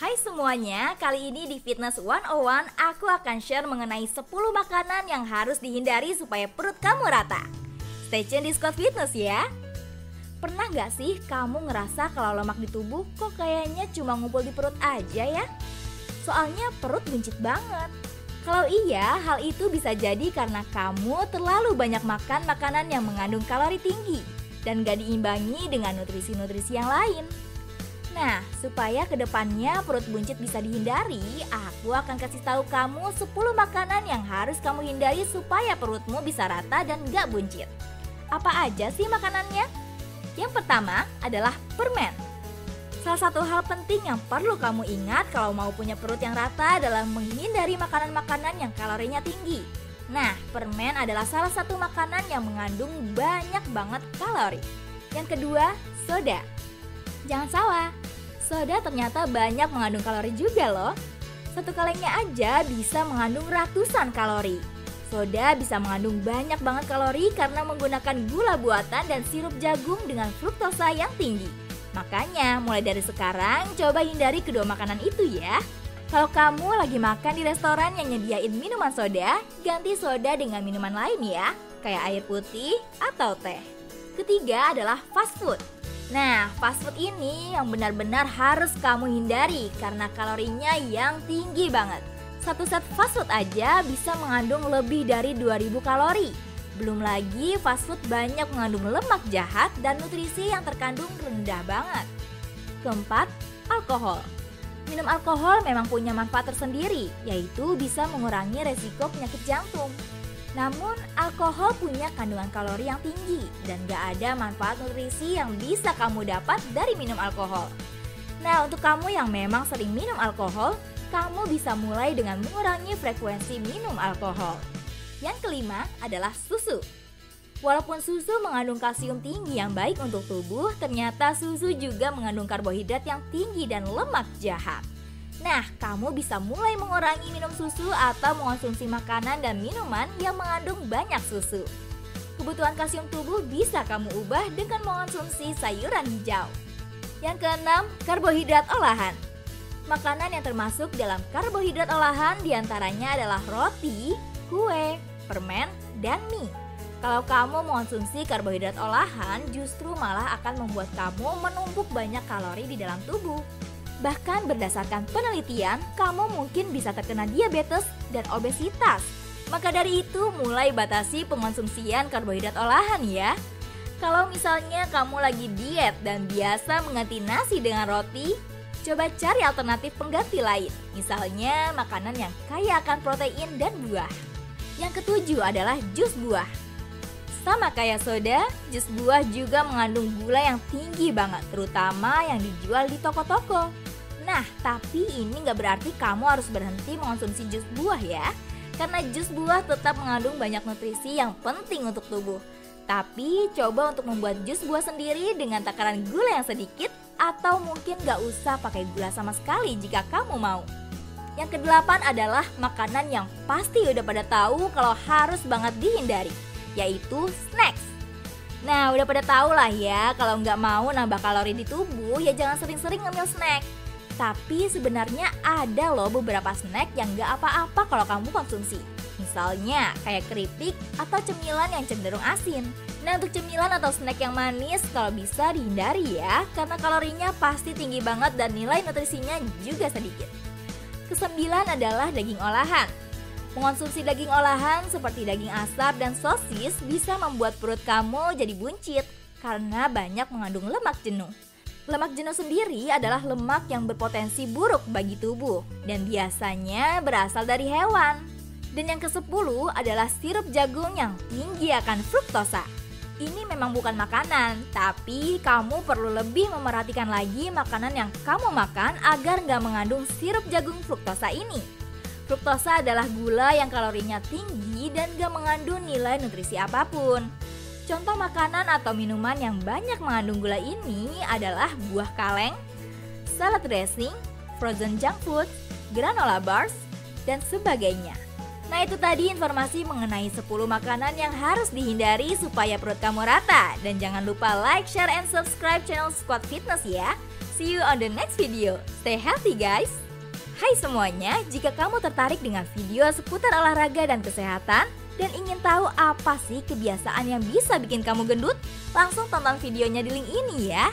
Hai semuanya, kali ini di Fitness 101 aku akan share mengenai 10 makanan yang harus dihindari supaya perut kamu rata. Stay tune di Squad Fitness ya. Pernah gak sih kamu ngerasa kalau lemak di tubuh kok kayaknya cuma ngumpul di perut aja ya? Soalnya perut buncit banget. Kalau iya, hal itu bisa jadi karena kamu terlalu banyak makan makanan yang mengandung kalori tinggi dan gak diimbangi dengan nutrisi-nutrisi yang lain. Nah, supaya ke depannya perut buncit bisa dihindari, aku akan kasih tahu kamu 10 makanan yang harus kamu hindari supaya perutmu bisa rata dan gak buncit. Apa aja sih makanannya? Yang pertama adalah permen. Salah satu hal penting yang perlu kamu ingat kalau mau punya perut yang rata adalah menghindari makanan-makanan yang kalorinya tinggi. Nah, permen adalah salah satu makanan yang mengandung banyak banget kalori. Yang kedua, soda. Jangan salah, soda ternyata banyak mengandung kalori juga loh. Satu kalengnya aja bisa mengandung ratusan kalori. Soda bisa mengandung banyak banget kalori karena menggunakan gula buatan dan sirup jagung dengan fruktosa yang tinggi. Makanya mulai dari sekarang coba hindari kedua makanan itu ya. Kalau kamu lagi makan di restoran yang nyediain minuman soda, ganti soda dengan minuman lain ya, kayak air putih atau teh. Ketiga adalah fast food. Nah, fast food ini yang benar-benar harus kamu hindari karena kalorinya yang tinggi banget. Satu set fast food aja bisa mengandung lebih dari 2000 kalori. Belum lagi fast food banyak mengandung lemak jahat dan nutrisi yang terkandung rendah banget. Keempat, alkohol. Minum alkohol memang punya manfaat tersendiri, yaitu bisa mengurangi resiko penyakit jantung. Namun, alkohol punya kandungan kalori yang tinggi dan gak ada manfaat nutrisi yang bisa kamu dapat dari minum alkohol. Nah, untuk kamu yang memang sering minum alkohol, kamu bisa mulai dengan mengurangi frekuensi minum alkohol. Yang kelima adalah susu. Walaupun susu mengandung kalsium tinggi yang baik untuk tubuh, ternyata susu juga mengandung karbohidrat yang tinggi dan lemak jahat. Nah, kamu bisa mulai mengurangi minum susu atau mengonsumsi makanan dan minuman yang mengandung banyak susu. Kebutuhan kalsium tubuh bisa kamu ubah dengan mengonsumsi sayuran hijau. Yang keenam, karbohidrat olahan. Makanan yang termasuk dalam karbohidrat olahan di antaranya adalah roti, kue, permen, dan mie. Kalau kamu mengonsumsi karbohidrat olahan, justru malah akan membuat kamu menumpuk banyak kalori di dalam tubuh. Bahkan berdasarkan penelitian, kamu mungkin bisa terkena diabetes dan obesitas. Maka dari itu, mulai batasi pengonsumsian karbohidrat olahan ya. Kalau misalnya kamu lagi diet dan biasa mengganti nasi dengan roti, coba cari alternatif pengganti lain. Misalnya makanan yang kaya akan protein dan buah. Yang ketujuh adalah jus buah. Sama kayak soda, jus buah juga mengandung gula yang tinggi banget, terutama yang dijual di toko-toko. Nah, tapi ini nggak berarti kamu harus berhenti mengonsumsi jus buah ya. Karena jus buah tetap mengandung banyak nutrisi yang penting untuk tubuh. Tapi coba untuk membuat jus buah sendiri dengan takaran gula yang sedikit atau mungkin nggak usah pakai gula sama sekali jika kamu mau. Yang kedelapan adalah makanan yang pasti udah pada tahu kalau harus banget dihindari, yaitu snacks. Nah, udah pada tahu lah ya, kalau nggak mau nambah kalori di tubuh, ya jangan sering-sering ngemil snack. Tapi sebenarnya ada loh beberapa snack yang gak apa-apa kalau kamu konsumsi. Misalnya kayak keripik atau cemilan yang cenderung asin. Nah untuk cemilan atau snack yang manis kalau bisa dihindari ya Karena kalorinya pasti tinggi banget dan nilai nutrisinya juga sedikit Kesembilan adalah daging olahan Mengonsumsi daging olahan seperti daging asap dan sosis bisa membuat perut kamu jadi buncit Karena banyak mengandung lemak jenuh Lemak jenuh sendiri adalah lemak yang berpotensi buruk bagi tubuh dan biasanya berasal dari hewan. Dan yang ke-10 adalah sirup jagung yang tinggi akan fruktosa. Ini memang bukan makanan, tapi kamu perlu lebih memerhatikan lagi makanan yang kamu makan agar nggak mengandung sirup jagung fruktosa ini. Fruktosa adalah gula yang kalorinya tinggi dan gak mengandung nilai nutrisi apa pun. Contoh makanan atau minuman yang banyak mengandung gula ini adalah buah kaleng, salad dressing, frozen junk food, granola bars, dan sebagainya. Nah itu tadi informasi mengenai 10 makanan yang harus dihindari supaya perut kamu rata. Dan jangan lupa like, share, and subscribe channel Squad Fitness ya. See you on the next video. Stay healthy guys. Hai semuanya, jika kamu tertarik dengan video seputar olahraga dan kesehatan dan ingin tahu apa sih kebiasaan yang bisa bikin kamu gendut, langsung tonton videonya di link ini ya.